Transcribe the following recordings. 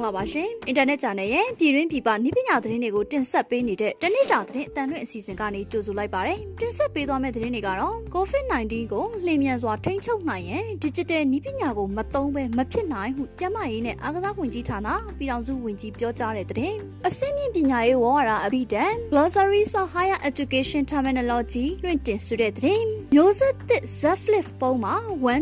္ဂလာပါရှင်။အင်တာနက် channel ရဲ့ပြည်တွင်းပြည်ပနည်းပညာသတင်းတွေကိုတင်ဆက်ပေးနေတဲ့တနေ့တာသတင်းအတန်လွင့်အစီအစဉ်ကနေကြိုဆိုလိုက်ပါရစေ။တင်ဆက်ပေးသွားမယ့်သတင်းတွေကတော့ COVID-19 ကိုလျင်မြန်စွာထိန်းချုပ်နိုင်ရန် digital နည်းပညာကိုမသုံးဘဲမဖြစ်နိုင်ဟုကျန်းမာရေးနဲ့အားကစားဝန်ကြီးဌာနပြည်ထောင်စုဝန်ကြီးပြောကြားတဲ့သတင်း။အစင်းမြင့်ပညာရေးဝေါ်ရာအဘိဓာန် Glossaries of Higher Education Terminology လွှင့်တင်ဆိုတဲ့သတင်း။ မျိုးဆက်သစ် Z Flip ပုံမှာ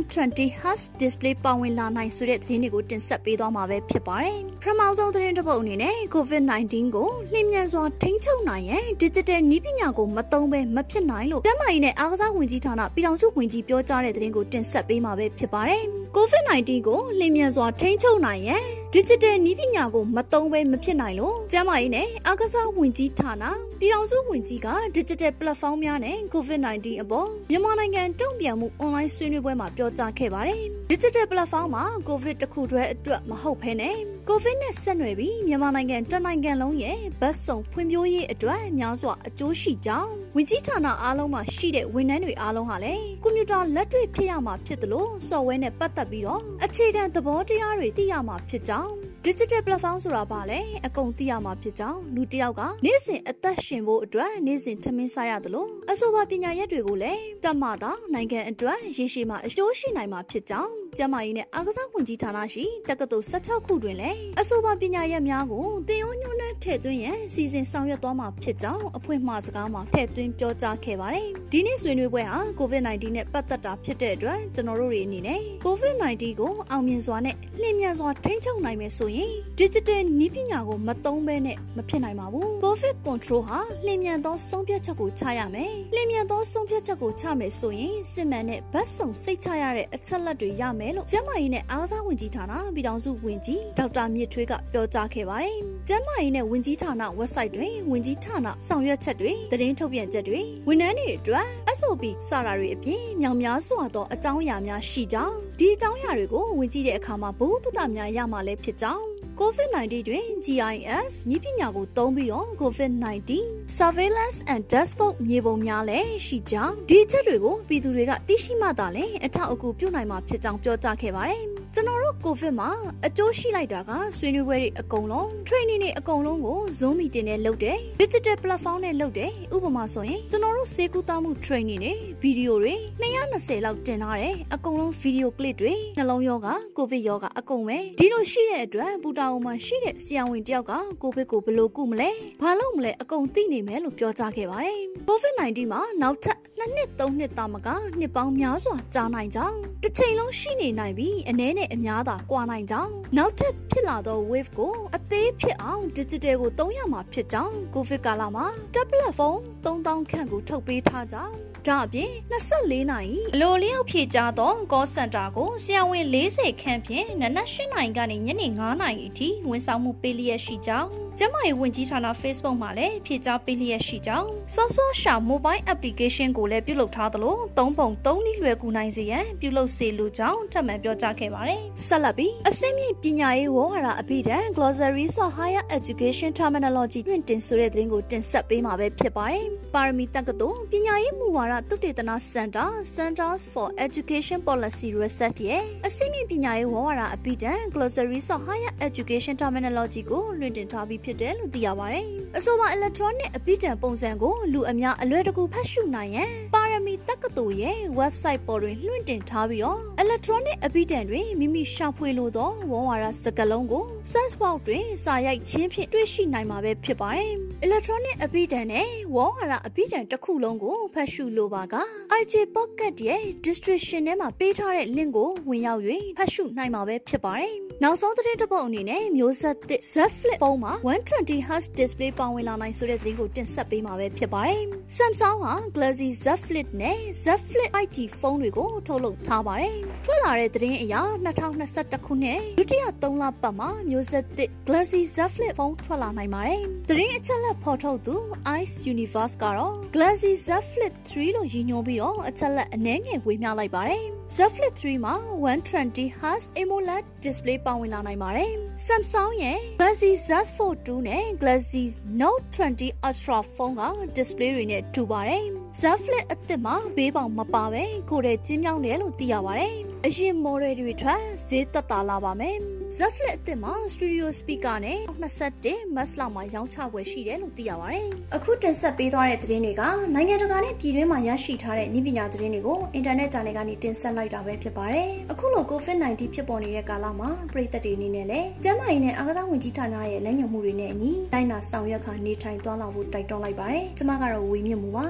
120 Hz display ပါဝင်လာနိုင်ဆိုတဲ့သတင်းတွေကိုတင်ဆက်ပေးသွားမှာပဲဖြစ်ပါတယ်။ပထမဆုံးသတင်းတစ်ပုဒ်အနေနဲ့ COVID-19 ကိုလျင်မြန်စွာထိန်းချုပ်နိုင်ရန် digital နည်းပညာကိုမသုံးဘဲမဖြစ်နိုင်လို့ကျန်းမာရေးနဲ့အားကစားဝန်ကြီးဌာနပြည်ထောင်စုဝန်ကြီးပြောကြားတဲ့သတင်းကိုတင်ဆက်ပေးမှာပဲဖြစ်ပါတယ်။ COVID-19 ကိုလျင်မြန်စွာထိန်းချုပ်နိုင်ရန် digital နည်းပညာကိုမသုံးဘဲမဖြစ်နိုင်လို့ကျန်းမာရေးနဲ့အားကစားဝန်ကြီးဌာနပြည်ထောင်စုဝန်ကြီးက digital platform များနဲ့ COVID-19 အပေါ်မြန်မာနိုင်ငံတုံ့ပြန်မှု online ဆွေးနွေးပွဲမှာပြောကြားခဲ့ပါတယ်။ digital platform မှာ COVID တခုတည်းအတွက်မဟုတ်ဘဲနဲ့ COVID နဲ့ဆက်နွယ်ပြီးမြန်မာနိုင်ငံတနိုင်ငံလုံးရဲ့ဗတ်စုံဖွံ့ဖြိုးရေးအတွက်များစွာအကျိုးရှိကြောင်းဝန်ကြီးဌာနအားလုံးမှာရှိတဲ့ဝန်ထမ်းတွေအားလုံးဟာလည်းကွန်ပျူတာလက်တွေ့ဖြစ်ရမှာဖြစ်တယ်လို့ software နဲ့ပတ်သက်ပြီးတော့အခြေခံသဘောတရားတွေသိရမှာဖြစ်ကြောင်း digital platform ဆိုတာဘာလဲအကုန်သိရမှာဖြစ်ကြောင်းလူတစ်ယောက်ကနေ့စဉ်အသက်ရှင်ဖို့အတွက်နေ့စဉ်ထမင်းစားရတယ်လို့အဆိုပါပညာရက်တွေကိုလည်းတတ်မှသာနိုင်ငံအတွက်ရေရှည်မှာအကျိုးရှိနိုင်မှာဖြစ်ကြောင်းကျန်းမာရေးနဲ့အားကစားဝန်ကြီးဌာနရှိတက္ကသိုလ်16ခုတွင်လည်းအဆိုပါပညာရပ်များကိုတင်ယုံညွှန်းနဲ့ထည့်သွင်းရန်စီစဉ်ဆောင်ရွက်သွားမှာဖြစ်ကြောင်းအဖွင့်မှာစကားမှာထည့်သွင်းပြောကြားခဲ့ပါတယ်။ဒီနေ့ဆွေးနွေးပွဲဟာ COVID-19 နဲ့ပတ်သက်တာဖြစ်တဲ့အတွက်ကျွန်တော်တို့တွေအနေနဲ့ COVID-19 ကိုအောင်မြင်စွာနဲ့လျင်မြန်စွာထိန်းချုပ်နိုင်မယ်ဆိုရင် digital နည်းပညာကိုမသုံးဘဲနဲ့မဖြစ်နိုင်ပါဘူး။ COVID control ဟာလျင်မြန်သောဆုံးဖြတ်ချက်ကိုချရမယ်။လျင်မြန်သောဆုံးဖြတ်ချက်ကိုချမယ်ဆိုရင်စစ်မှန်တဲ့ဗတ်စုံစိတ်ချရတဲ့အချက်လက်တွေရမယ်လို့ကျန်းမာရေးနဲ့အားကစားဝန်ကြီးဌာနပြည်ထောင်စုဝန်ကြီးဒေါက်တာမြင့်ထွေးကပြောကြားခဲ့ပါတယ်။ကျန်းမာရေးနဲ့ဝန်ကြီးဌာန website တွင်ဝန်ကြီးဌာနဆောင်ရွက်ချက်တွေသတင်းထုတ်ပြန်ချက်တွေဝန်ထမ်းတွေအတွက် SOP စတာတွေအပြင်မြောင်များစွာသောအကြောင်းအရာများရှိကြောင်းဒီအကြောင်းအရာတွေကိုဝင်ကြည့်တဲ့အခါမှာဘုသူတများရမှာလည်းဖြစ်ကြောင်း COVID-19 တွင် GIS နည်းပညာကိုသုံးပြီးတော့ COVID-19 surveillance and dashboard မြေပုံများလည်းရှိကြောင်းဒီအချက်တွေကိုပြည်သူတွေကသိရှိမှသာလဲအထောက်အကူပြုနိုင်မှာဖြစ်ကြောင်းပြောကြားခဲ့ပါတယ်။ ကျွန်တော်တို့ COVID မှာအကျိုးရှိလိုက်တာကဆွေးနွေးပွဲတွေအကုန်လုံး training တွေအကုန်လုံးကို Zoom meeting နဲ့လုပ်တယ် digital platform နဲ့လုပ်တယ်ဥပမာဆိုရင်ကျွန်တော်တို့စေကူတာမှု training တွေဗီဒီယိုတွေ220လောက်တင်ထားတယ်အကုန်လုံးဗီဒီယို clip တွေနှလုံးယောဂ COVID ယောဂအကုန်ပဲဒီလိုရှိတဲ့အတွက်ပူတာအိုမှာရှိတဲ့ဆရာဝန်တယောက်ကကိုဗစ်ကိုဘယ်လိုကုမလဲဘာလို့မလဲအကုန်သိနေမယ်လို့ပြောကြားခဲ့ပါတယ် COVID-19 မှာနောက်ထပ်နှစ်နှစ်သုံးနှစ်တာမကနှစ်ပေါင်းများစွာကြာနိုင်ကြောင်းတစ်ချိန်လုံးရှိနေနိုင်ပြီးအနည်းနဲ့အများသာကွာနိုင်ကြောင်းနောက်ထပ်ဖြစ်လာသော wave ကိုအသေးဖြစ်အောင် digital ကိုသုံးရမှာဖြစ်ကြောင်း COVID ကာလမှာ tablet phone 3000ခန့်ကိုထုတ်ပေးထားကြောင်းဒါအပြင်24နာရီအလိုလျောက်ဖြည့်ကြသော call center ကိုဆရာဝန်40ခန့်ဖြင့်နနက်8နာရီကနေညနေ9နာရီအထိဝန်ဆောင်မှုပေးလျက်ရှိကြောင်း ကျမရဲ့ဝင်ကြီးဌာန Facebook မှာလည်းဖြည့်ကြားပေးလျက်ရှိကြောင်းစောစောရှာ mobile application ကိုလည်းပြုလုပ်ထားသလိုသုံးပုံသုံးနည်းလွယ်ကူနိုင်စေရန်ပြုလုပ်စေလိုကြောင်းထပ်မံပြောကြားခဲ့ပါတယ်။ဆက်လက်ပြီးအစင်းမြင့်ပညာရေးဝေါ်ဟာအပိဒံ Glossaries of Higher Education Terminology တွင်တင်ဆိုတဲ့သတင်းကိုတင်ဆက်ပေးမှာပဲဖြစ်ပါတယ်။ပါရမီတက္ကသိုလ်ပညာရေးမူဝါဒသုတေသနစင်တာ Centers for Education Policy Research ရဲ့အစင်းမြင့်ပညာရေးဝေါ်ဟာအပိဒံ Glossaries of Higher Education Terminology ကိုလွှင့်တင်ထားပြီးဖြစ်တယ်လို့သိရပါတယ်။အဆိုပါ electronic အပိတံပုံစံကိုလူအများအလွယ်တကူဖတ်ရှုနိုင်ရန်ပါရမီတက္ကသိုလ်ရဲ့ website ပေါ်တွင်လွှင့်တင်ထားပြီးတော့ electronic အပိတံတွင်မိမိရှာဖွေလိုသောဝေါ်ဝါဒစကားလုံးကို search box တွင်စာရိုက်ခြင်းဖြင့်တွေ့ရှိနိုင်မှာပဲဖြစ်ပါတယ်။ electronic အပိတံနဲ့ဝေါ်ဝါဒအပိတံတစ်ခုလုံးကိုဖတ်ရှုလိုပါက IJ Pocket ရဲ့ description ထဲမှာပေးထားတဲ့ link ကိုဝင်ရောက်၍ဖတ်ရှုနိုင်မှာပဲဖြစ်ပါတယ်။နောက်ဆုံးသတင်းတစ်ပုဒ်အနေနဲ့မျိုးဆက်သစ် Z Flip ဖုန်းမှာ120 Hz display ပါဝင်လာနိုင်ဆိုတဲ့သတင်းကိုတင်ဆက်ပေးမှာပဲဖြစ်ပါတယ်။ Samsung ဟာ Galaxy Z Flip နဲ့ Z Flip 5G ဖုန်းတွေကိုထုတ်လုပ်ထားပါတယ်။ထွက်လာတဲ့သတင်းအရ2021ခုနှစ်ဒုတိယ3လပတ်မှာမျိုးဆက်သစ် Galaxy Z Flip ဖုန်းထွက်လာနိုင်ပါတယ်။သတင်းအချက်လက်ဖော်ထုတ်သူ Ice Universe ကတော့ Galaxy Z Flip 3လို့ရည်ညွှန်းပြီးတော့အချက်လက်အနည်းငယ်ဝေမျှလိုက်ပါတယ်။ Z Flip 3မှာ120 Hz AMOLED display ပါဝင်လာနိုင်ပါတယ်။ Samsung ရဲ့ Galaxy Z Fold 2နဲ့ Galaxy Note 20 Ultra ဖုန်းက display တွေနဲ့တူပါတယ်။ Z Flip အသစ်မှာဘေးပေါင်မပါပဲကိုယ်တည်းကျင်းမြောင်းတယ်လို့သိရပါတယ်။အရင် model တွေထွက်ဈေးသက်သာလာပါမယ် Z Flip အသစ်မှာ studio speaker နဲ့21 max လောက်မှာရောင်းချပွဲရှိတယ်လို့သိရပါတယ်အခုတင်ဆက်ပေးသွားတဲ့သတင်းတွေကနိုင်ငံတကာနဲ့ပြည်တွင်းမှာရရှိထားတဲ့ဤပညာသတင်းတွေကိုအင်တာနက်ဂျာနယ်ကနေတင်ဆက်လိုက်တာပဲဖြစ်ပါတယ်အခုလို COVID-19 ဖြစ်ပေါ်နေတဲ့ကာလမှာပြည်သက်တွေအနေနဲ့လည်းကျန်းမာရေးနဲ့အာကစားဝန်ကြီးဌာနရဲ့လမ်းညွှန်မှုတွေနဲ့အညီတိုင်းနာဆောင်ရွက်ခါနေထိုင်သွားလာဖို့တိုက်တွန်းလိုက်ပါတယ်ကျမကတော့ဝေမြင့်မှုပါ